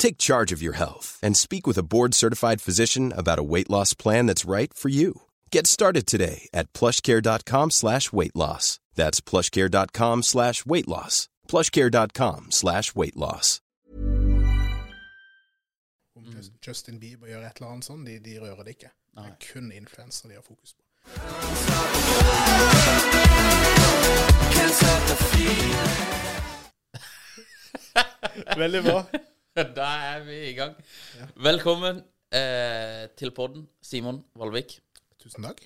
Take charge of your health and speak with a board-certified physician about a weight loss plan that's right for you. Get started today at plushcare.com slash weight loss. That's plushcare.com slash weight loss. plushcare.com slash weight loss. Om Justin Bieber gjør et eller annet sånn, de, de rører det ikke. Det er kun influensere de har fokus på. Veldig bra. Da er vi i gang. Velkommen eh, til podden, Simon Valvik. Tusen takk.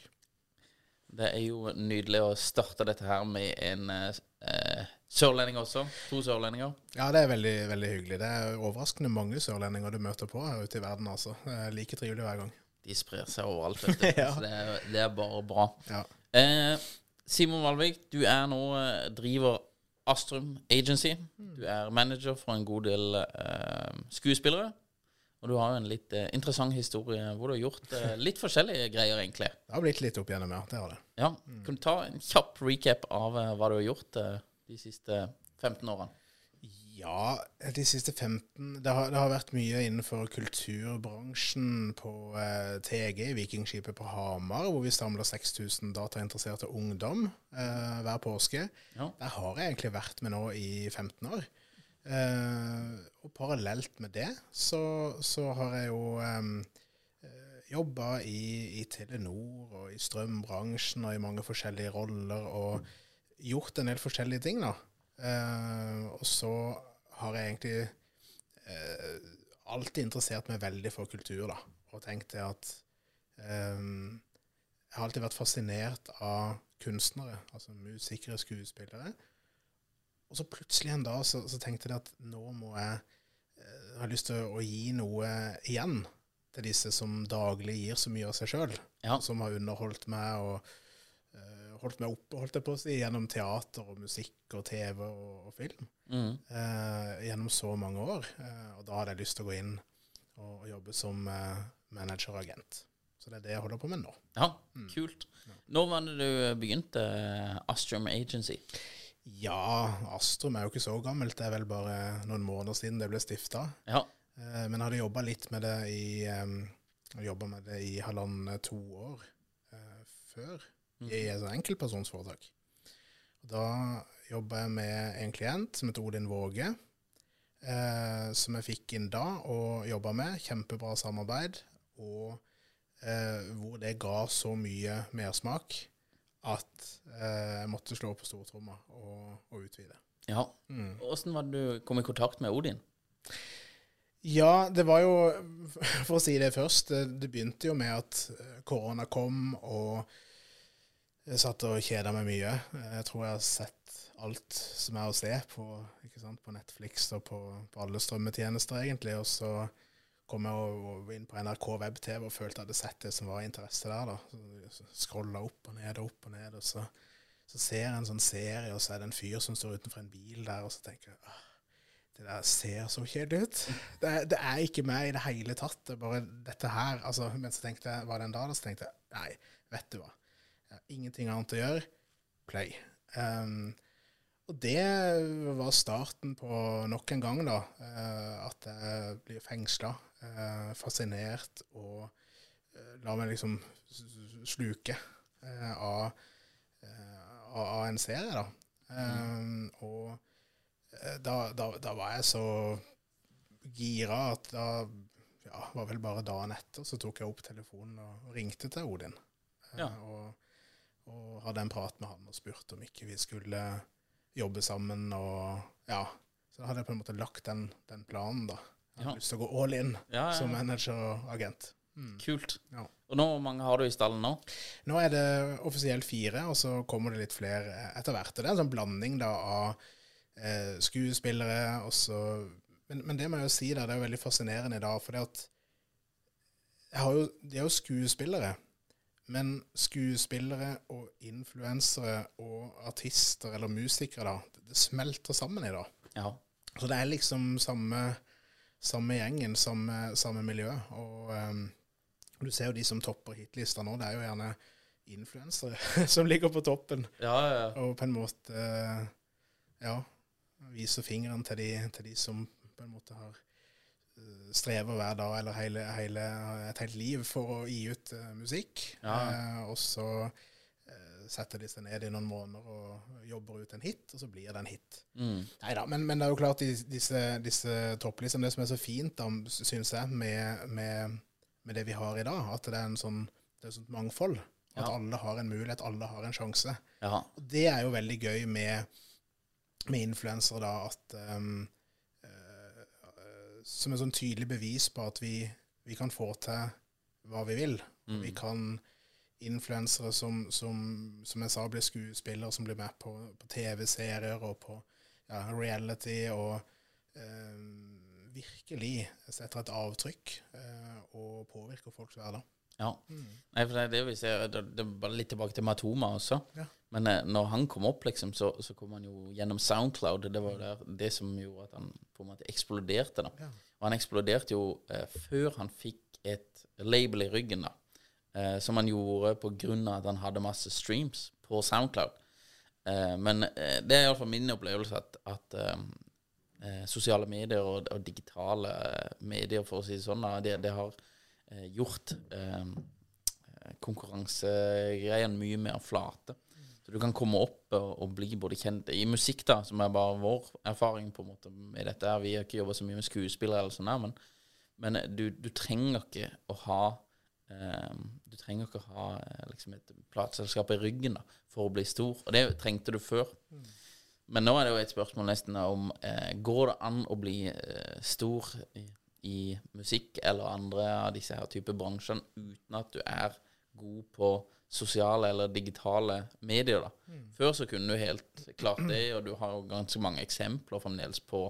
Det er jo nydelig å starte dette her med en eh, sørlending også. To sørlendinger. Ja, det er veldig, veldig hyggelig. Det er overraskende mange sørlendinger du møter på her ute i verden, altså. Det er like trivelig hver gang. De sprer seg overalt, vet du. Ja. Så det er, det er bare bra. Ja. Eh, Simon Valvik, du er nå eh, driver Astrum Agency. Du er manager for en god del eh, skuespillere. Og du har jo en litt eh, interessant historie hvor du har gjort eh, litt forskjellige greier, egentlig. Det har blitt litt opp igjennom, ja. Det har det. Ja, Kan du ta en kjapp recap av eh, hva du har gjort eh, de siste 15 årene? Ja, de siste 15 Det har, det har vært mye innenfor kulturbransjen på eh, TG, Vikingskipet på Hamar, hvor vi samler 6000 datainteresserte ungdom eh, hver påske. Ja. Der har jeg egentlig vært med nå i 15 år. Eh, og parallelt med det så, så har jeg jo eh, jobba i, i Telenor og i strømbransjen og i mange forskjellige roller og gjort en del forskjellige ting, da. Eh, og så har jeg egentlig eh, alltid interessert meg veldig for kultur, da. Og tenkt det at eh, Jeg har alltid vært fascinert av kunstnere, altså musikere, skuespillere. Og så plutselig en dag så, så tenkte jeg at nå må jeg eh, har lyst til å gi noe igjen til disse som daglig gir så mye av seg sjøl. Ja. Som har underholdt meg og holdt meg oppe holdt jeg på å si, gjennom teater og musikk og TV og, og film Mm. eh, gjennom så mange år. Eh, og da hadde jeg lyst til å gå inn og, og jobbe som eh, manager og agent. Så det er det jeg holder på med nå. Ja, kult. Når var det du begynte eh, Astrum Agency? Ja, Astrum er jo ikke så gammelt. Det er vel bare noen måneder siden det ble stifta. Ja. Eh, men jeg hadde jobba litt med det i um, med det i halvannen to år eh, før, i et enkeltpersonsforetak. Da jobber jeg med en klient som heter Odin Våge, eh, som jeg fikk inn da og jobba med. Kjempebra samarbeid. Og eh, hvor det ga så mye mersmak at eh, jeg måtte slå på stortromma og, og utvide. ja. Åssen var det du kom i kontakt med Odin? Ja, det var jo For å si det først, det, det begynte jo med at eh, korona kom, og jeg satt og kjeda meg mye. Jeg tror jeg har sett alt som er å se på, sant, på Netflix og på, på alle strømmetjenester, egentlig. Og så kom jeg og- inn på NRK web-TV og følte jeg hadde sett det som var interesse der. da. Så Scrolla opp og ned og opp og ned, og så, så ser jeg en sånn serie, og så er det en fyr som står utenfor en bil der, og så tenker jeg «Åh, det der ser så kjedelig ut. Det, det er ikke meg i det hele tatt. Det er bare dette her. Altså, men så tenkte jeg, var det en dag da, så tenkte jeg, nei, vet du hva. Jeg har ingenting annet å gjøre. Play. Um, Og det var starten på nok en gang, da. eh, At jeg blir fengsla, fascinert, og lar la meg liksom sluke eh, av, eh, av en serie, da. Eh, Og eh, da, da, da var jeg så gira at da ja, var vel bare dagen etter så tok jeg opp telefonen og ringte til Odin. Eh, Ja. Og, og hadde en prat med han og spurte om ikke vi skulle jobbe sammen. Og ja, så da hadde jeg på en måte lagt den, den planen, da. Jeg hadde Ja. lyst til å gå all in Ja, som manager og agent. Mm. Kult. Ja. Og nå, hvor mange har du i stallen nå? Nå er det offisielt fire, og så kommer det litt flere etter hvert. Det er en sånn blanding da av eh, skuespillere og så men, men det må jeg jo si, da, det er jo veldig fascinerende i dag, for det at jeg har jo, De er jo skuespillere, men skuespillere og influensere og artister eller musikere, da, det, smelter sammen i dag. Ja. Så det er liksom samme, samme gjengen, samme, samme miljø. Og um, du ser jo de som topper hitlista nå, det er jo gjerne influensere som ligger på toppen. Ja, ja, ja. Og på en måte eh, ja, viser fingeren til de, til de som på en måte har strever hver dag eller hele, hele, et helt liv for å gi ut eh, musikk. Ja. Eh, og så eh, setter de seg ned i noen måneder og jobber ut en hit, og så blir det en hit. Mm. Neida, men, men det er jo klart disse, disse topplistene, det som er så fint, da, syns jeg, med, med, med det vi har i dag, at det er en sånn, det er sånt mangfold. At Ja. alle har en mulighet, alle har en sjanse. ja. Og det er jo veldig gøy med, med influensere, da, at um, Som et sånn tydelig bevis på at vi, vi kan få til hva vi vil. Mm. Vi kan influensere som, som, som jeg sa, blir skuespillere, som blir med på, på TV-serier og på ja, reality, og eh, virkelig setter et avtrykk eh, og påvirker folks hverdag. Ja. Nei, for det det vi ser Det, det bare litt tilbake til Matoma også. Ja. Men eh, når han kom opp, liksom, så, så kom han jo gjennom Soundcloud. Det var der, det som gjorde at han på en måte eksploderte. da. Ja. Og han eksploderte jo eh, før han fikk et label i ryggen, da. Eh, som han gjorde av at han hadde masse streams på Soundcloud. Eh, men eh, det er iallfall min opplevelse at, at eh, sosiale medier og, og digitale medier, for å si det sånn, da, det, det har gjort eh, konkurransegreiene mye mer flate. Så du kan komme opp og, og bli både kjent i musikk, da, som er bare vår erfaring på en måte med dette. her. Vi har ikke jobba så mye med skuespillere, eller sånn her, men, men du, du trenger ikke å ha eh, Du trenger ikke å ha eh, liksom et plateselskap i ryggen da, for å bli stor. Og det trengte du før. Men nå er det jo et spørsmål nesten om eh, Går det an å bli eh, stor i, i musikk eller andre av disse her type bransjene uten at du er god på sosiale eller digitale medier? da? Før så kunne du helt klart det, og du har jo ganske mange eksempler fremdeles på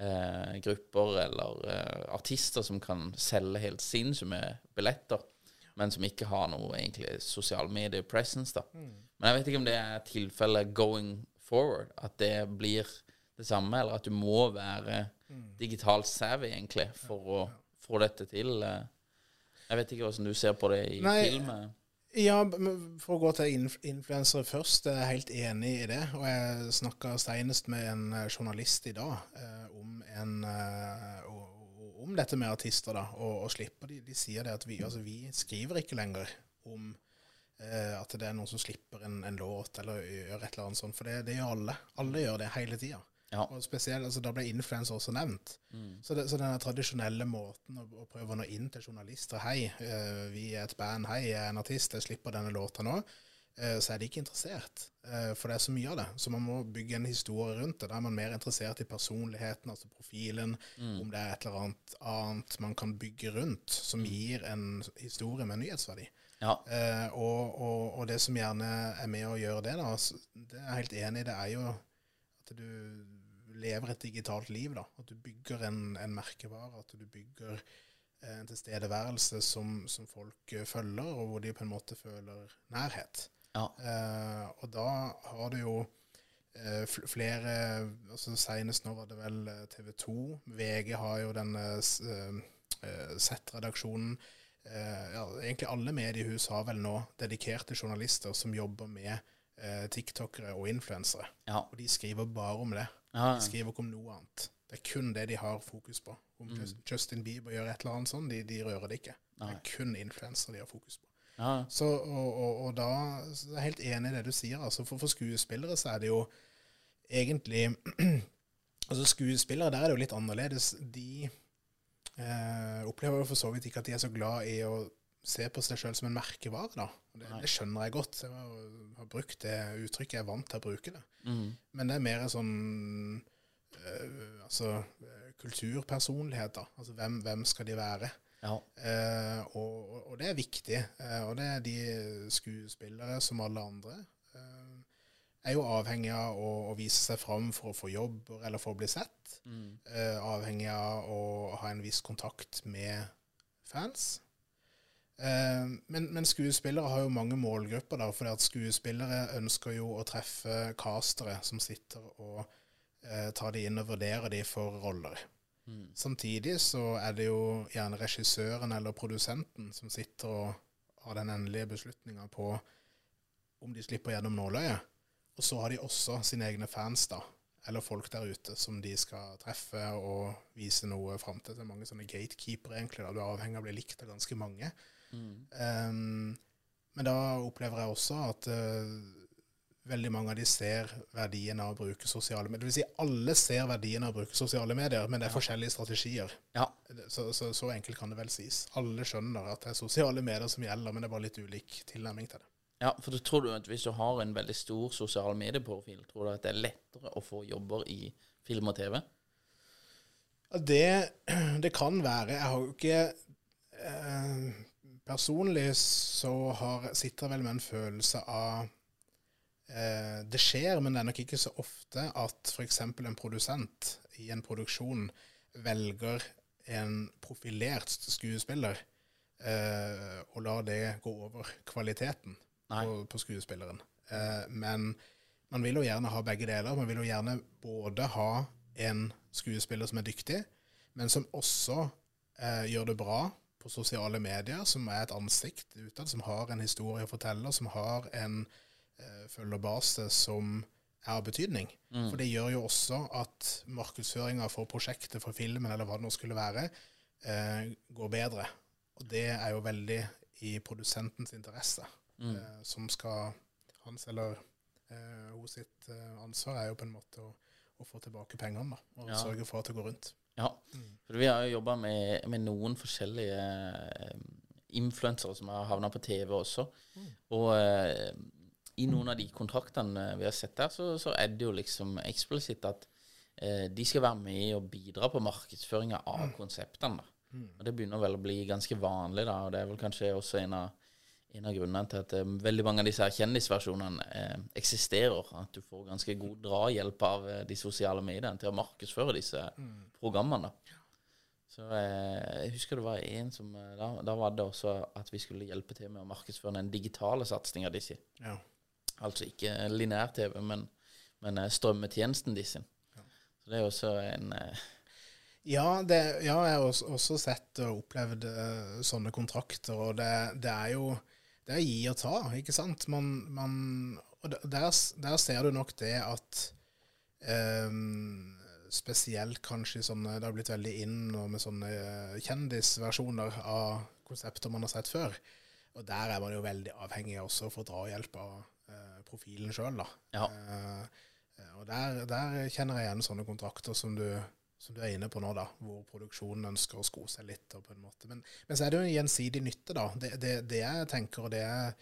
eh, grupper eller eh, artister som kan selge helt sinnssyke billetter, men som ikke har noe egentlig sosial medie-presence. da. Men jeg vet ikke om det er tilfellet going forward, at det blir det samme, eller at du må være digitalt savvy egentlig for å få dette til. eh. Jeg vet ikke hvordan du ser på det i Nei, film. eh. Ja, for å gå til inf influensere først, jeg er helt enig i det. Og jeg snakka senest med en eh, journalist i dag eh, om, en, eh, om dette med artister, da, og, og slipper. De, de sier det at vi, altså, vi skriver ikke lenger om eh, at det er noen som slipper en, en låt eller gjør et eller annet sånt, for det, det gjør alle. Alle gjør det hele tida. Ja. Og spesielt, altså Da ble influenser også nevnt. Så, det, så den tradisjonelle måten å, å prøve å nå inn til journalister Hei, uh, vi er et band, hei, jeg er en artist, jeg slipper denne låta nå. Uh, så er de ikke interessert. Uh, for det er så mye av det. Så man må bygge en historie rundt det. Da er man mer interessert i personligheten, altså profilen. Om det er et eller annet annet man kan bygge rundt, som gir en historie med nyhetsverdi. Ja. Og, og, og det som gjerne er med å gjøre det, da, det er jeg helt enig i, det er jo at du lever et digitalt liv. da, At du bygger en, en merkevare, at du bygger eh, en tilstedeværelse som, som folk eh, følger, og hvor de på en måte føler nærhet. Ja. Eh, og da har du jo eh, flere altså Senest nå var det vel TV 2. VG har jo denne eh, Z-redaksjonen. Ja, egentlig alle mediehus har vel nå dedikerte journalister som jobber med eh, tiktokere og influensere. Ja. Og de skriver bare om det. Ja, De skriver ikke om noe annet. Det er kun det de har fokus på. Om Mm. Justin Bieber gjør et eller annet sånt, de, de rører det ikke. Det er kun influensere de har fokus på. ja. Så, og, og, og da så jeg er helt enig i det du sier. Altså for, for skuespillere så er det jo egentlig Altså Skuespillere, der er det jo litt annerledes. De eh, opplever jo for så vidt ikke at de er så glad i å se på seg sjøl som en merkevare. da. Det, det skjønner jeg godt. Jeg har, brukt det uttrykket. Jeg er vant til å bruke det. Mm. Men det er mer en sånn øh, altså eh, kulturpersonlighet, da. Altså hvem, hvem skal de være? ja. Eh, og, og- det er viktig. Eh, og det er de skuespillere som alle andre. Er jo avhengig av å, å vise seg fram for å få jobber eller for å bli sett. Mm. Avhengig av å ha en viss kontakt med fans. Eh, men, men skuespillere har jo mange målgrupper, da, fordi at skuespillere ønsker jo å treffe castere som sitter og eh, tar de inn og vurderer de for roller. Mm. Samtidig så er det jo gjerne regissøren eller produsenten som sitter og har den endelige beslutninga på om de slipper gjennom nåløyet. Og så har de også sine egne fans, da, eller folk der ute, som de skal treffe og vise noe fram til. Det er mange sånne gatekeepere, egentlig. da, Du er avhengig av å bli likt av ganske mange. Mm. Um, men da opplever jeg også at uh, veldig mange av de ser verdien av å bruke sosiale medier. Vil si alle ser verdien av å bruke sosiale medier, men det er forskjellige strategier. ja. Så, så, så enkelt kan det vel sies. Alle skjønner at det er sosiale medier som gjelder, men det er bare litt ulik tilnærming til det. Ja, for du tror du at hvis du har en veldig stor sosial medieprofil, tror du at det er lettere å få jobber i film og TV? Det, det kan være. Jeg har jo ikke eh, Personlig så har, sitter jeg vel med en følelse av eh, Det skjer, men det er nok ikke så ofte at f.eks. en produsent i en produksjon velger en profilert skuespiller eh, og lar det gå over kvaliteten på, på skuespilleren. Eh, men man vil jo gjerne ha begge deler. Man vil jo gjerne både ha en skuespiller som er dyktig, men som også eh, gjør det bra på sosiale medier, som er et ansikt utad, som har en historie å fortelle, som har en eh, følgerbase som er av betydning. Mm. For det gjør jo også at markedsføringa for prosjektet, for filmen, eller hva det nå skulle være, eh, går bedre. Og det er jo veldig i produsentens interesse, Mm. eh, som skal Hans eller eh, hos sitt eh, ansvar er jo på en måte å, å få tilbake pengene, da, og Ja. sørge for at det går rundt. Ja, for vi har jo jobba med, med noen forskjellige eh, influensere som har havna på TV også. Og eh, i noen av de kontraktene vi har sett der, så, så er det jo liksom eksplisitt at eh, de skal være med og bidra på markedsføringa av konseptene. da. Og det begynner vel å bli ganske vanlig, da, og det er vel kanskje også en av, en av grunnene til at eh, veldig mange av disse her kjendisversjonene eh, eksisterer. At du får ganske god drahjelp av eh, de sosiale mediene til å markedsføre disse programmene. Så eh, jeg husker det var en som eh, da, da var det også at vi skulle hjelpe til med å markedsføre den digitale satsinga disse. Ja. Altså ikke linær-TV, men, men eh, strømmetjenesten disse. Så det er også en Ja, det, ja, jeg har også, også sett og opplevd uh, sånne kontrakter, og det, det er jo det er gi og ta, ikke sant? Man, man, og der, der ser du nok det at eh, spesielt kanskje sånne Det har blitt veldig inn nå med sånne eh, kjendisversjoner av konsepter man har sett før. Og der er man jo veldig avhengig også for å dra hjelp av eh, profilen sjøl, da. Ja. Eh, og der, der kjenner jeg igjen sånne kontrakter som du, som du er inne på nå, da, hvor produksjonen ønsker å sko seg litt. Og på en måte. Men, men så er det jo en gjensidig nytte, da. Det, det, det jeg tenker, og det jeg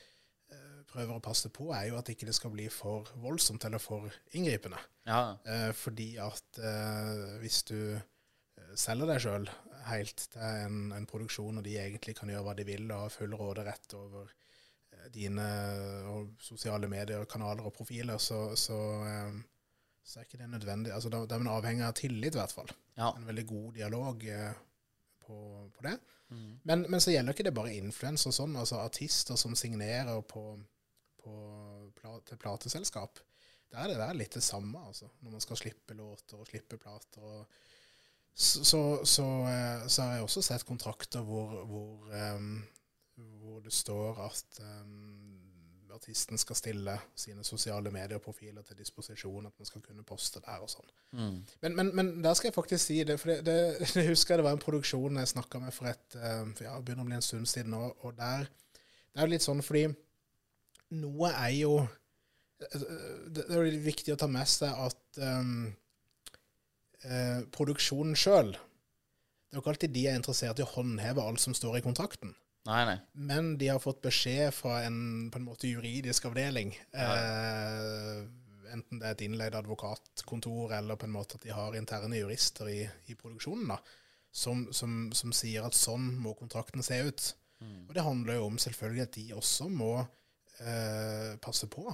eh, prøver å passe på, er jo at ikke det skal bli for voldsomt eller for inngripende. Ja. Eh, fordi at eh, hvis du eh, selger deg sjøl helt til en, en produksjon, og de egentlig kan gjøre hva de vil og har full råderett over eh, dine sosiale medier, kanaler og profiler, så, så, eh, så er ikke det nødvendig. Altså, da, da er man avhengig av tillit, i hvert fall. Ja. En veldig god dialog eh, på, på det. Men, men så gjelder ikke det bare influenser og sånn, altså artister som signerer på, på pla, til plateselskap. Der er det der litt det samme, altså. Når man skal slippe låter og slippe plater. og så, så, så, eh, så har jeg også sett kontrakter hvor, hvor, em, hvor det står at artisten skal stille sine sosiale medieprofiler til disposisjon, at man skal kunne poste der og sånn. Mm. Men, men, men der skal jeg faktisk si det, for det, det, det husker jeg det var en produksjon jeg snakka med for et eh, for ja, begynner å bli en stund siden nå, og der Det er jo litt sånn fordi noe er jo Det er jo viktig å ta med seg at um, eh, produksjonen sjøl Det er jo ikke alltid de er interessert i å håndheve alt som står i kontrakten. Nei, nei. Men de har fått beskjed fra en på en måte juridisk avdeling, eh, enten det er et innleid advokatkontor eller på en måte at de har interne jurister i, i produksjonen, da, som, som, som sier at sånn må kontrakten se ut. Og det handler jo om selvfølgelig at de også må eh, passe på.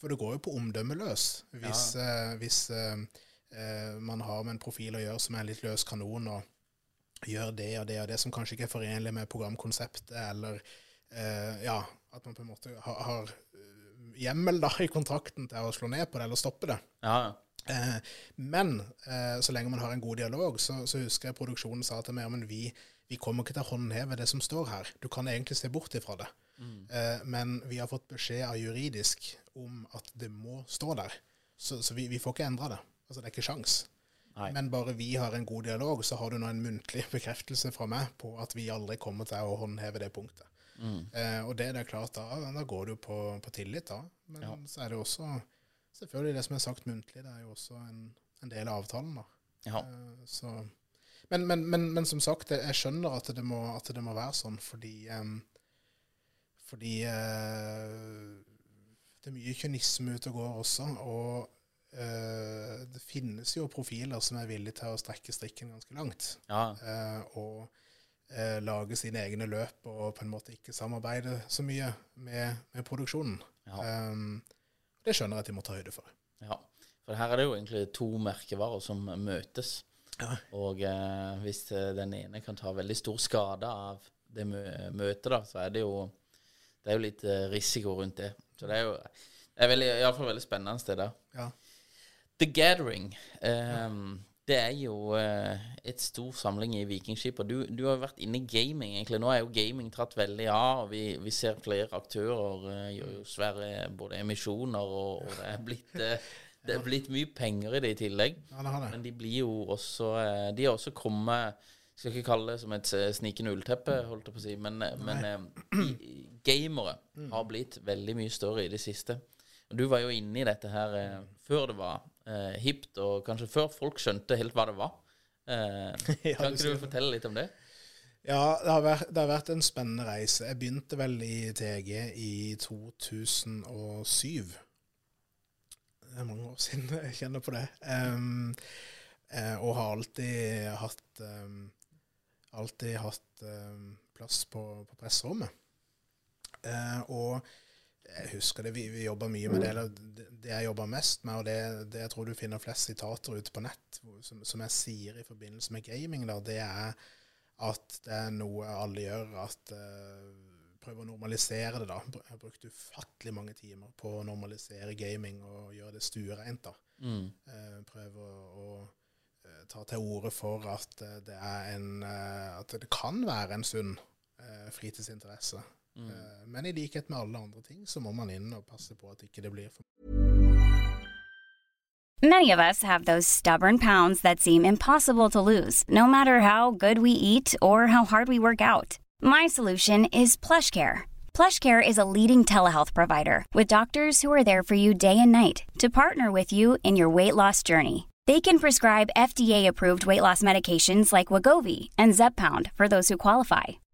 For det går jo på omdømmeløs hvis, eh, hvis eh, eh, man har med en profil å gjøre som er litt løs kanon, og gjør det og det og det som kanskje ikke er forenlig med programkonseptet, eller eh, ja, at man på en måte har, har eh, hjemmel da i kontrakten til å slå ned på det eller stoppe det. Ja. Eh, men eh, så lenge man har en god dialog, så, så husker jeg produksjonen sa til meg men vi, vi kommer ikke til å håndheve det som står her. Du kan egentlig se bort ifra det. Eh, men vi har fått beskjed av juridisk om at det må stå der. Så, så vi, vi får ikke endra det. Altså, det er ikke sjans. Nei. Men bare vi har en god dialog, så har du nå en muntlig bekreftelse fra meg på at vi aldri kommer til å håndheve det punktet. Eh, og det, det er klart, da, da går det jo på, på tillit, da. Men Ja. så er det jo også selvfølgelig det som er sagt muntlig, det er jo også en, en del av avtalen, da. ja. Eh, så, men, men, men, men som sagt, jeg skjønner at det må, at det må være sånn, fordi em, Fordi eh, det er mye kynisme ute og går også. Og eh, det finnes jo profiler som er villige til å strekke strikken ganske langt. ja. eh, og eh, lage sine egne løp og på en måte ikke samarbeide så mye med, med produksjonen. Ja. Det skjønner jeg at de må ta høyde for. Ja, for her er det jo egentlig to merkevarer som møtes. Ja. Og eh, hvis eh, den ene kan ta veldig stor skade av det mø møtet, da, så er det jo det er jo litt eh, risiko rundt det. Så det er jo det er veldig, i hvert fall veldig spennende sted der. Ja. The Gathering. Um, Det er jo uh, et stor samling i Vikingskip. Og du, du har jo vært inne i gaming, egentlig. Nå er jo gaming tatt veldig av. og Vi, vi ser flere aktører uh, gjør jo svære både emisjoner, og, og det er blitt uh, det er blitt mye penger i det i tillegg. Ja, det. Men de blir jo også De har også kommet Skal ikke kalle det som et snikende ullteppe, holdt jeg på å si, men, men eh, gamere har blitt veldig mye større i det siste. Og Du var jo inne i dette her før det var eh, hipt, og kanskje før folk skjønte helt hva det var. Eh, Ja, kan ikke du fortelle litt om det? Ja, det har, vært, det har vært en spennende reise. Jeg begynte vel i TG i 2007. Det er mange år siden jeg kjenner på det. Eh, og har alltid hatt um, Alltid hatt um, plass på, på presserommet. Uh, og jeg husker det, vi, vi jobba mye med det. Eller det, jeg jobba mest med, og det, det jeg tror du finner flest sitater ute på nett, som, som jeg sier i forbindelse med gaming, da, det er at det er noe alle gjør, at uh, prøver å normalisere det. da. Jeg har brukt ufattelig mange timer på å normalisere gaming og gjøre det stuereint. da. Mm. Uh, prøve å, å eh, ta til orde for at eh, det en eh, At det kan være en sunn eh, fritidsinteresse. Eh, men i likhet med alle andre ting, så må man inn og passe på at ikke det blir for Many of us have those stubborn pounds that seem impossible to lose, no matter how good we eat or how hard we work out. My solution is PlushCare. PlushCare is a leading telehealth provider with doctors who are there for you day and night to partner with you in your weight loss journey. They can prescribe FDA-approved weight loss medications like Wagovi and Zepbound for those who qualify.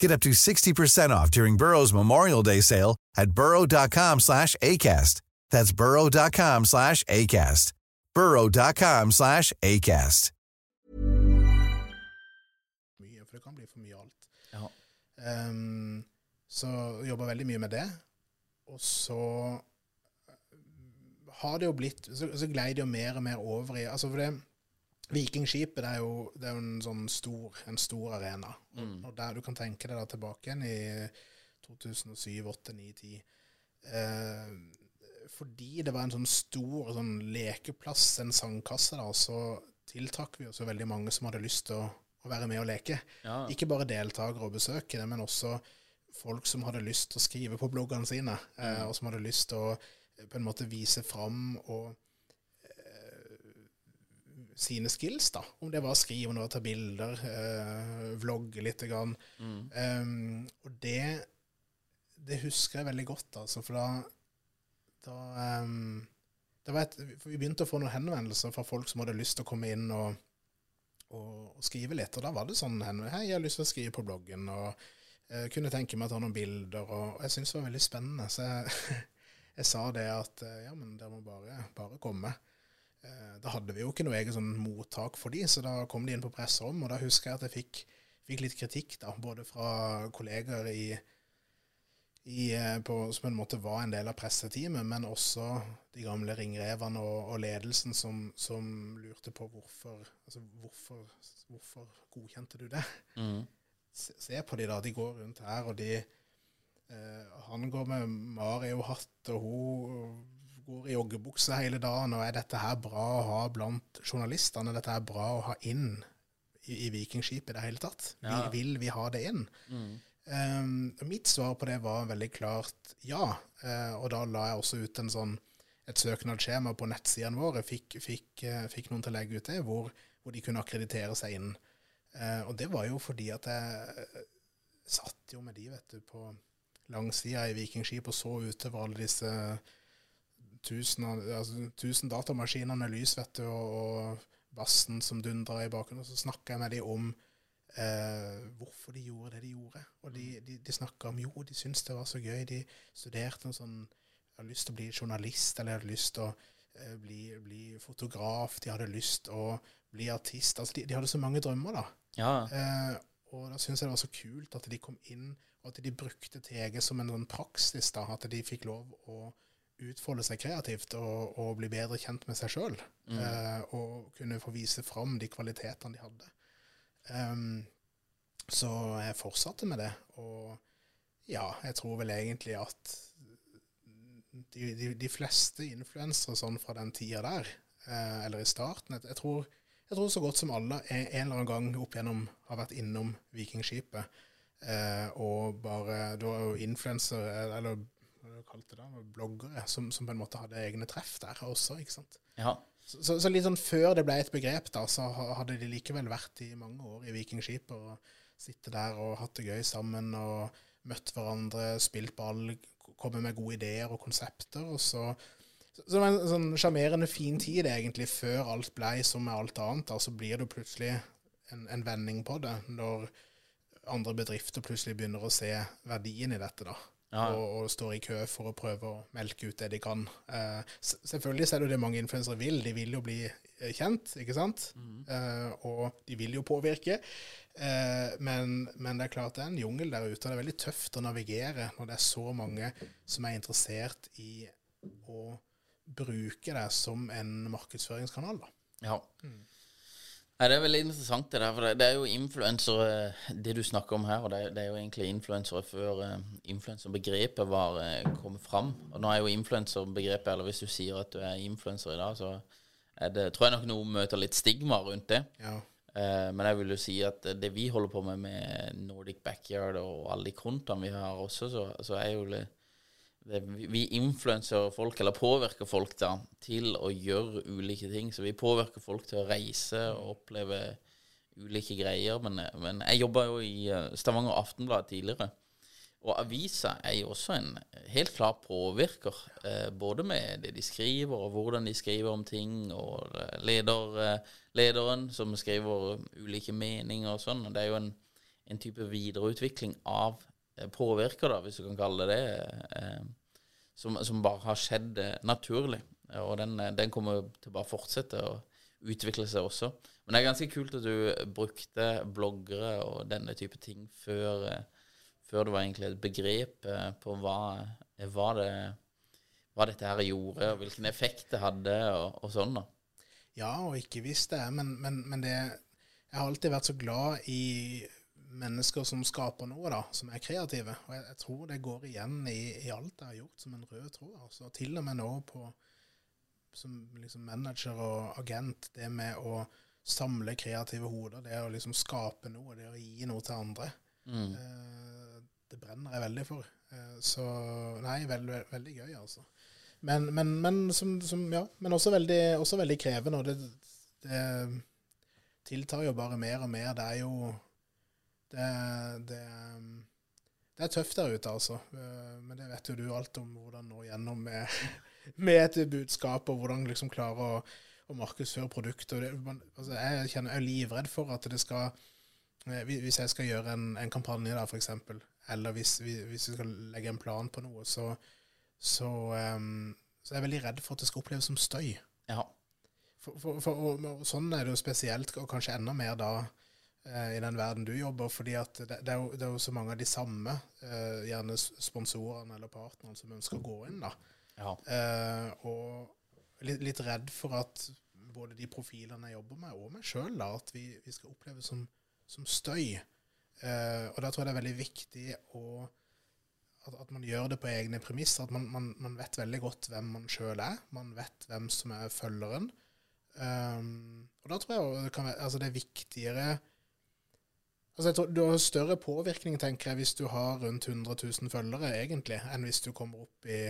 Get up to 60% off during Burrow's Memorial Day sale at burrow.com slash ACAST. That's burrow.com slash ACAST. burrow.com slash ACAST. mye, for det kan bli for mye alt. Ja. Um, så jobber veldig mye med det. Og så eh, har det jo blitt Så, så glei det jo mer og mer over i Altså for det Vikingskipet det er jo, det er jo en sånn stor, en stor arena. Og, og der du kan tenke deg da tilbake igjen i 2007, 2008, 2009, 2010 eh, Fordi det var en sånn stor sånn lekeplass, en sandkasse, da, så tiltrakk vi oss jo veldig mange som hadde lyst til å, å være med og leke. Ja. Ikke bare deltakere og besøkende, men også folk som hadde lyst til å skrive på bloggene sine, eh, og som hadde lyst til å eh, på en måte vise fram og sine skills, da. Om det var å skrive, om det var å ta bilder, eh, vlogge litt. Grann. Um, og det, det husker jeg veldig godt, altså, for da, da um, det var et, for Vi begynte å få noen henvendelser fra folk som hadde lyst til å komme inn og, og, og skrive litt. Og da var det sånn Hei, jeg har lyst til å skrive på bloggen, og jeg kunne tenke meg å ta noen bilder. Og, og jeg syntes det var veldig spennende. Så jeg, jeg sa det at ja, men dere må bare, bare komme. Eh, da hadde vi jo ikke noe eget sånn mottak for de, så da kom de inn på presserom, og da husker jeg at jeg fikk, fikk litt kritikk, da, både fra kolleger i, i, eh, på, som på en måte var en del av presseteamet, men også de gamle ringrevene og, og ledelsen som, som, lurte på hvorfor, altså hvorfor, hvorfor godkjente du det? Mm. Se, se, på de da, de går rundt her, og de eh, Han går med Mario-hatt, og hun går i joggebukse hele dagen, og er dette her bra å ha blant journalistene? Dette er bra å ha inn i, i Vikingskipet i det hele tatt? Ja. Vi, vil vi ha det inn? Mm. Um, mitt svar på det var veldig klart ja, uh, og da la jeg også ut en sånn, et søknadsskjema på nettsidene våre. Fikk, fikk, uh, fikk, noen til å legge ut det, hvor, hvor de kunne akkreditere seg inn. Uh, og det var jo fordi at jeg satt jo med de, vet du, på langsida i Vikingskip og så utover alle disse tusen, altså, tusen datamaskiner med lys vet du, og, og bassen som dundrer i bakgrunnen. Og så snakka jeg med dem om eh, hvorfor de gjorde det de gjorde. Og de, de, de snakka om jo, de syntes det var så gøy. De studerte en sånn hadde lyst til å bli journalist, eller hadde lyst til å eh, bli, bli, fotograf, de hadde lyst til å bli artist. Altså, de, de hadde så mange drømmer, da. Ja. Eh, og da syns jeg det var så kult at de kom inn, og at de brukte TG som en sånn praksis. da, At de fikk lov å utfolde seg kreativt og, og bli bedre kjent med seg sjøl. Mm. Eh, og kunne få vise fram de kvalitetene de hadde. Um, så jeg fortsatte med det. Og ja, jeg tror vel egentlig at de, de, de fleste influensere sånn fra den tida der, eh, eller i starten jeg, jeg, tror, jeg, tror, så godt som alle en, eller annen gang opp igjennom har vært innom Vikingskipet. Eh, og bare Da er jo influenser, eller kalte det, bloggere, som, som, på en måte hadde egne treff der også. ikke sant? Ja. Så, så, så, litt sånn før det ble et begrep, da, så hadde de likevel vært i mange år i Vikingskip og sitte der og hatt det gøy sammen og møtt hverandre, spilt ball, kommet med gode ideer og konsepter. og så så det var en sånn sjarmerende fin tid egentlig, før alt ble som med alt annet. Da, så blir det plutselig en, en vending på det, når andre bedrifter plutselig begynner å se verdien i dette. da ja. og, og, står i kø for å prøve å melke ut det de kan. Uh, selvfølgelig er det det mange influensere vil. De vil jo bli eh, kjent, ikke sant? Mm. Uh, og de vil jo påvirke. Uh, men, men, det er klart det er en jungel der ute. og Det er veldig tøft å navigere når det er så mange som er interessert i å bruke det som en markedsføringskanal. Da. Ja. Mm. Nei, Det er veldig interessant, det der. For det, er jo influensere, det du snakker om her. Og det, det er jo egentlig influensere før uh, influenserbegrepet var uh, kommet fram. Og nå er jo influenserbegrepet, eller hvis du sier at du er influenser i dag, så er det, tror jeg nok noen møter litt stigma rundt det. Ja. Men jeg vil jo si at det vi holder på med med Nordic Backyard og alle de kontoene vi har også, så, så er jo litt vi influenser folk, eller påvirker folk da, til å gjøre ulike ting. Så vi påvirker folk til å reise og oppleve ulike greier. Men, men jeg jobba jo i eh, Stavanger Aftenblad tidligere. Og avisa er jo også en helt klar påvirker. Eh, både med det de skriver, og hvordan de skriver om ting, og eh, leder, lederen som skriver ulike meninger og sånn. Det er jo en, en type videreutvikling av påvirker, da, hvis du kan kalle det det, eh, som, som, bare har skjedd eh, naturlig. Og den, den kommer til å bare fortsette å utvikle seg også. Men det er ganske kult at du brukte bloggere og denne type ting før, før det var egentlig et begrep på hva, hva det hva dette her gjorde, og hvilken effekt det hadde, og, og sånn. da. Ja, og ikke visst det, men, men, men det Jeg har alltid vært så glad i mennesker som skaper noe, da, som er kreative. Og jeg, jeg tror det går igjen i, i, alt jeg har gjort, som en rød tråd. Altså, til og med nå på, som liksom manager og agent, det med å samle kreative hoder, det å liksom skape noe, det å gi noe til andre. Mm. Eh, det brenner jeg veldig for. Eh, så nei, veldig, veldig gøy, altså. Men, men, men, som, som, ja, men også, veldig, også veldig krevende. Og det, det, tiltar jo bare mer og mer. Det er jo det, det, det, er tøft der ute, altså. Eh, men det vet jo du alt om hvordan nå gjennom med, med et budskap, og hvordan liksom klare å, å markedsføre produktet. Altså, jeg kjenner jeg er livredd for at det skal eh, Hvis jeg skal gjøre en, en kampanje, da, f.eks., eller hvis, hvis, vi skal legge en plan på noe, så, så, um, så er jeg veldig redd for at det skal oppleves som støy. Ja. For, for, for, og, og, sånn er det jo spesielt, og kanskje enda mer da i den verden du jobber, fordi at det, det, er jo, det, er jo, så mange av de samme, eh, gjerne sponsorene eller partnerne, som ønsker å gå inn. da. Ja. Eh, og litt, litt, redd for at både de profilene jeg jobber med, og meg sjøl, at vi, vi, skal oppleve som, som støy. Eh, og da tror jeg det er veldig viktig å, at, at, man gjør det på egne premisser. At man, man, man vet veldig godt hvem man sjøl er. Man vet hvem som er følgeren. Um, og da tror jeg det, kan være, altså det er viktigere Altså jeg tror Du har større påvirkning tenker jeg, hvis du har rundt 100 000 følgere, egentlig, enn hvis du kommer opp i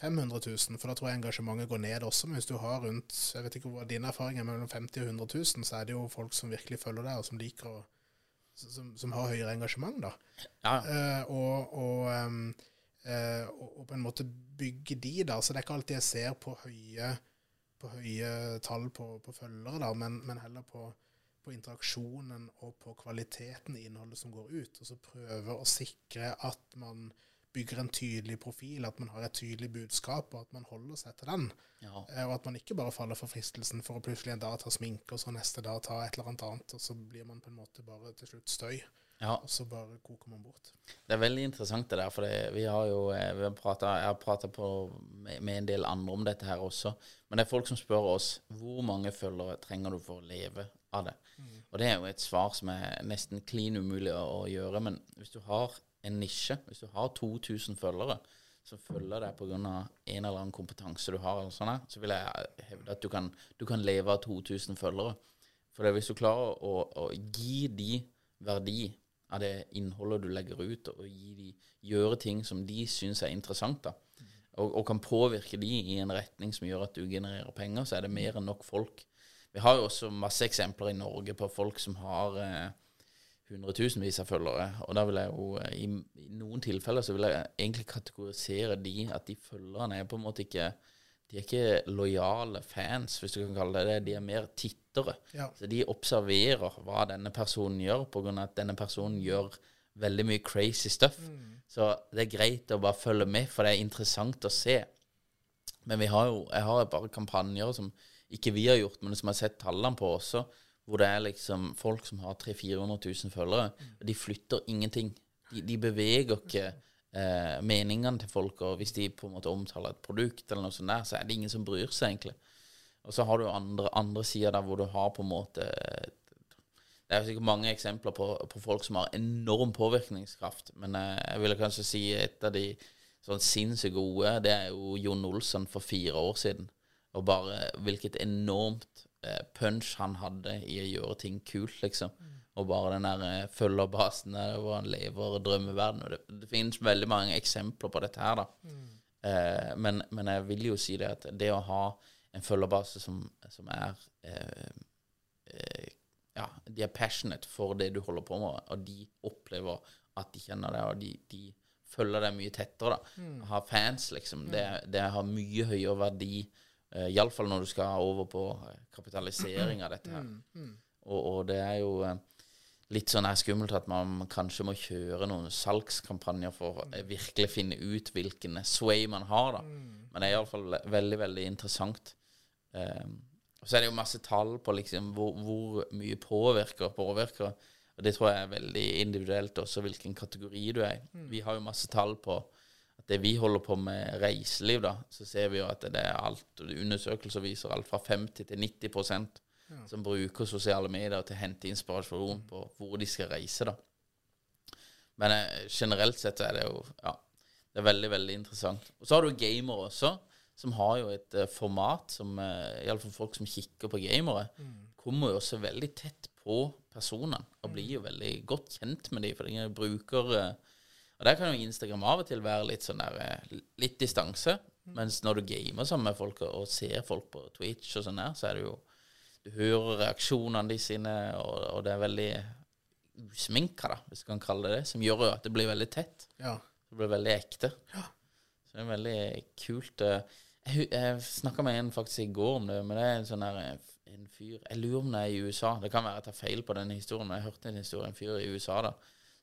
500 000. For da tror jeg engasjementet går ned også. Men hvis du har rundt jeg vet ikke hva din erfaring er mellom 50 og 100 000, så er det jo folk som virkelig følger deg, og som liker å som, som, har høyere engasjement, da. Ja. Uh, og, og, uh, og, og, på en måte bygge de, da. Så det er ikke alltid jeg ser på høye, på høye tall på, på følgere, da, men, men heller på på interaksjonen og på kvaliteten i innholdet som går ut, og så prøve å sikre at man bygger en tydelig profil, at man har et tydelig budskap, og at man holder seg til den. Ja. Eh, og at man ikke bare faller for fristelsen for å plutselig en dag ta sminke, og så neste dag ta et eller annet annet, og så blir man på en måte bare til slutt støy. Ja. Og så bare koker man bort. Det er veldig interessant det der, for det, vi har jo eh, vi har pratet, Jeg har prata med, med, en del andre om dette her også. Men det er folk som spør oss hvor mange følgere trenger du for å leve av det. Mm. Og det er jo et svar som er nesten klin umulig å, å, gjøre. Men hvis du har en nisje, hvis du har 2000 følgere som følger deg pga. en eller annen kompetanse du har, sånn så vil jeg hevde at du kan, du kan leve av 2000 følgere. For hvis du klarer å, å, gi de verdi av det innholdet du legger ut, og de, gjøre ting som de syns er interessant, da, og, og, kan påvirke de i en retning som gjør at du genererer penger, så er det mer enn nok folk vi har jo også masse eksempler i Norge på folk som har eh, hundretusenvis av følgere. Og da vil jeg jo eh, i, i, noen tilfeller så vil jeg egentlig kategorisere de at de følgerne er på en måte ikke De er ikke lojale fans, hvis du kan kalle det det. De er mer tittere. Ja. Så de observerer hva denne personen gjør, pga. at denne personen gjør veldig mye crazy stuff. Mm. Så det er greit å bare følge med, for det er interessant å se. Men vi har jo, jeg har et par kampanjer som ikke vi har gjort, men som jeg har sett tallene på også, hvor det er liksom folk som har 300 000-400 000 følgere, og de flytter ingenting. De, de beveger ikke eh, meningene til folk, og hvis de på en måte omtaler et produkt, eller noe sånt der, så er det ingen som bryr seg, egentlig. Og så har du andre, andre sider der hvor du har på en måte Det er sikkert mange eksempler på, på folk som har enorm påvirkningskraft, men eh, jeg ville kanskje si et av de sånn sinnssykt gode, det er jo Jon Olsen for fire år siden. Og bare hvilket enormt eh, punch han hadde i å gjøre ting kult, liksom. Mm. Og bare den der eh, følgerbasen der hvor han lever drømmeverden. Og det, det, finnes veldig mange eksempler på dette her, da. Mm. Eh, men, men, jeg vil jo si det at det å ha en følgerbase som, som er eh, eh, Ja, de er passionate for det du holder på med, og de opplever at de kjenner det, og de, de følger deg mye tettere. da. Mm. Har fans, liksom. Det, mm. det har mye høyere verdi Uh, Iallfall når du skal over på eh, kapitalisering av dette her. Mm, mm. Og, og, det er jo uh, litt sånn her skummelt at man kanskje må kjøre noen salgskampanjer for å uh, virkelig finne ut hvilken sway man har, da. Mm. Men det er iallfall veldig, veldig interessant. Um, og så er det jo masse tall på liksom hvor, hvor mye påvirker påvirker. Og det tror jeg er veldig individuelt også hvilken kategori du er i. Mm. Vi har jo masse tall på at det vi holder på med reiseliv, da, så ser vi jo at det er alt Undersøkelser viser alt fra 50 til 90 ja. som bruker sosiale medier til å hente inspirasjon på hvor de skal reise, da. Men eh, generelt sett så er det jo Ja, det er veldig, veldig interessant. Og så har du gamere også, som har jo et uh, format som uh, Iallfall folk som kikker på gamere, kommer jo også veldig tett på personene og blir jo veldig godt kjent med dem, for de bruker eh, Og der kan jo Instagram av og til være litt sånn der eh, litt distanse. Mens når du gamer sammen med folk og, ser folk på Twitch og sånn der, så er det jo Du hører reaksjonene de sine, og, og det er veldig usminka, da, hvis du kan kalle det det, som gjør jo at det blir veldig tett. Ja. Det blir veldig ekte. Ja. Så det er veldig kult. eh. Jeg, jeg snakka med en faktisk i går om det, men det er en sånn der eh, en fyr Jeg lurer om det er i USA. Det kan være jeg tar feil på denne historien, men jeg hørte en historie en fyr i USA da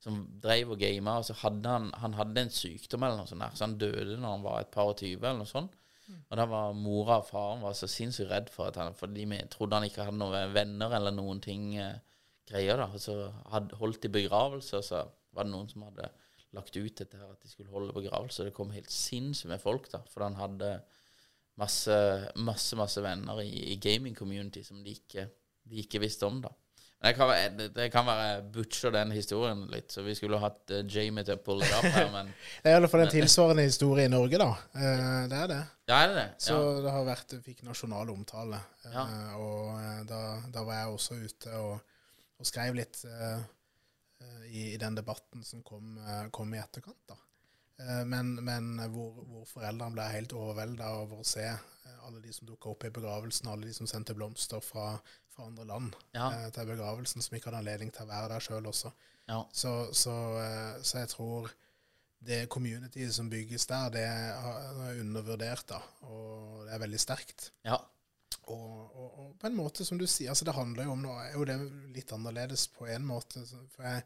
som drev og gama, og så hadde han, han hadde en sykdom eller noe sånt der, så han døde når han var et par og tyve eller noe sånt. Og da var mora og faren var så sinnssykt redd for at han For de trodde han ikke hadde noen venner eller noen ting eh, greier, da. Og så hadde holdt de begravelse, og så var det noen som hadde lagt ut dette her at de skulle holde begravelse. Det kom helt sinnssykt med folk, da, for han hadde masse, masse, masse venner i, i gaming community som de ikke, de ikke visste om, da. Det kan være, det, kan være butcher den historien litt, så vi skulle hatt uh, Jamie til å pulle det opp her, men Det er i alle fall en tilsvarende historie i Norge, da. Uh, det er det. Ja, er det det? Så Ja. det har vært, fikk nasjonal omtale. Uh, Ja. Og da, da var jeg også ute og, og skrev litt i, i den debatten som kom, kom i etterkant. da. Eh, Men, men hvor, hvor foreldrene ble helt overvelda over å se eh, alle de som dukka opp i begravelsen, alle de som sendte blomster fra, fra andre land Ja. eh, til begravelsen, som ikke hadde anledning til å være der sjøl også. Ja. Så, så, så jeg tror det communityet som bygges der, det er undervurdert, da. Og det er veldig sterkt. ja. Og, og, og på en måte, som du sier, altså det handler jo om noe, er jo det litt annerledes på en måte. For jeg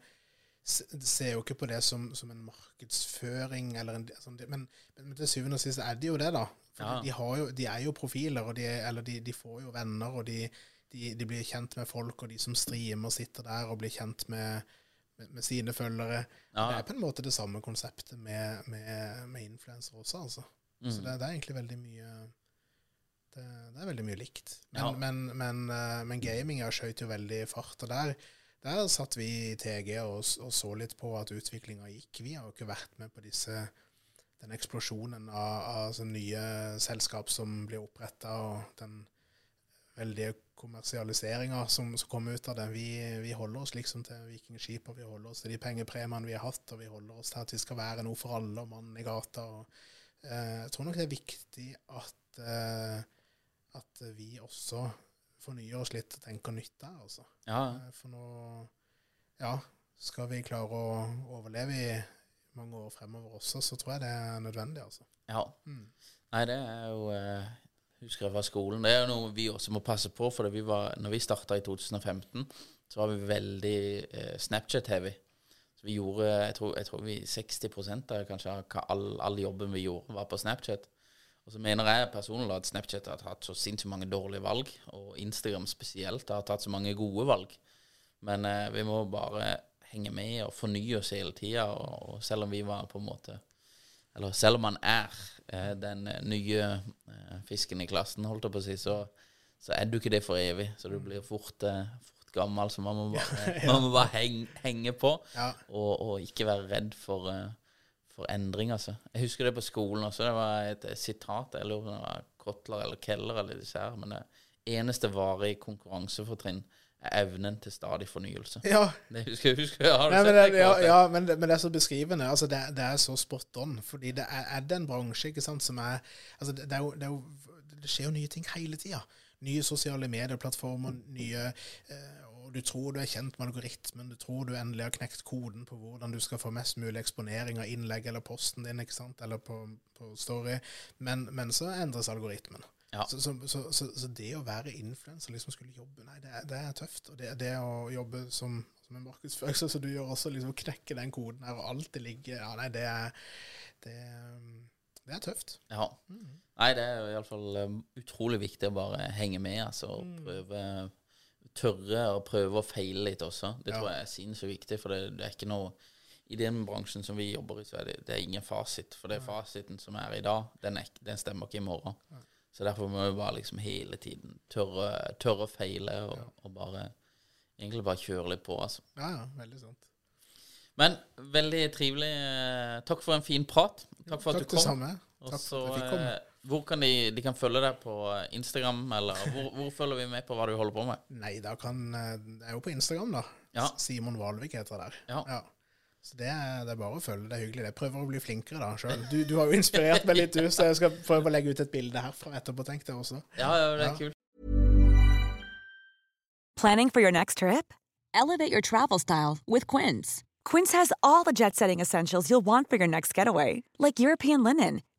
ser jo ikke på det som, som en markedsføring, eller en, sånn, men, men til syvende og sist er det jo det, da. For Ja. de, har jo, de er jo profiler, og de, er- eller de, de får jo venner, og de, de, de blir kjent med folk, og de som streamer, sitter der og blir kjent med, med, med sine følgere. Ja. Det er på en måte det samme konseptet med, med, med influensere også, altså. Mm. Så det, det er egentlig veldig mye det, det er veldig mye likt. Men, Ja. men, men, eh, men gaminga skjøt jo veldig i fart. Og der, der satt vi i TG og, og så litt på at utviklinga gikk. Vi har jo ikke vært med på disse den eksplosjonen av, av sånne nye selskap som blir oppretta, og den veldige kommersialiseringa som, som kom ut av det. Vi, vi holder oss liksom til Vikingskip, og vi holder oss til de pengepremiene vi har hatt, og vi holder oss til at vi skal være noe for alle og mannen i gata. Og, eh, jeg tror nok det er viktig at, eh, at vi også fornyer oss litt og tenker nytt der, altså. Ja. Eh, For nå Ja, skal vi klare å overleve i mange år fremover også, så tror jeg det er nødvendig, altså. ja. Mm. Nei, det er jo eh, Husker jeg fra skolen. Det er jo noe vi også må passe på, for vi var, når vi starta i 2015, så var vi veldig eh, Snapchat-heavy. Så vi gjorde Jeg tror, jeg tror vi 60 av kanskje all, all jobben vi gjorde, var på Snapchat. Og så mener jeg personlig at Snapchat har tatt så sinnssykt mange dårlige valg, og Instagram spesielt har tatt så mange gode valg. Men eh, vi må bare henge med og fornye oss hele tida, og, og selv om vi var på en måte Eller selv om man er eh, den eh, nye eh, fisken i klassen, holdt jeg på å si, så, så er du ikke det for evig. Så du blir fort, eh, fort gammel, så man må bare, man må bare henge, henge på, Ja. og, og ikke være redd for, eh, for endring, altså. Jeg husker det på skolen også. Det var et sitat, jeg lurer på om det var Kotler eller Keller eller disse her, men det eneste varige konkurransefortrinn er evnen til stadig fornyelse. Ja, Det husker jeg. Husker, jeg. Nei, men, det, det? ja, ja men, det, men det er så beskrivende. Altså, det, det er så spot on. Fordi det er, er det en bransje ikke sant, som er altså, er jo, det, er jo, det skjer jo nye ting hele tida. Nye sosiale medieplattformer, nye eh, du tror du er kjent med algoritmen, du tror du endelig har knekt koden på hvordan du skal få mest mulig eksponering av innlegg eller posten din, ikke sant, eller på, på Story. Men, men så endres algoritmen. Ja. Så, så, så, så, det å være influenser, liksom skulle jobbe Nei, det er, det er tøft. Og det, det å jobbe som, som en markedsfører, så du gjør også, liksom knekke den koden her og alltid ligge Ja, nei, det er Det, det er tøft. Ja. Nei, det er iallfall um, utrolig viktig å bare henge med, altså. Og prøve Tørre å prøve å feile litt også. Det tror jeg er sinnssykt viktig, for det, det er ikke noe i den bransjen som vi jobber i, så er det, det er ingen fasit. For det fasiten som er i dag, den, er, den stemmer ikke i morgen. Så derfor må vi bare liksom hele tiden tørre, tørre feile og, og, bare egentlig bare kjøre litt på, altså. Ja, ja, veldig sant. Men veldig trivelig. Eh, takk for en fin prat. Takk for at Takk du kom. det samme. Takk for at jeg fikk komme. Eh, hvor kan de, de kan følge deg på Instagram, eller hvor, hvor følger vi med på hva du holder på med? Nei, da kan Det er jo på Instagram, da. Ja. Simon Valvik heter det der. Ja. Så det er, det er bare å følge. Det er hyggelig. Jeg prøver å bli flinkere da sjøl. Du, du har jo inspirert meg litt, du, så jeg skal prøve å legge ut et bilde herfra etterpå, tenkte jeg også. Ja, ja, det er Ja. kult. Planning for your next trip? Elevate your travel style with Quince. Quince has all the jet setting essentials you'll want for your next getaway, like European linen,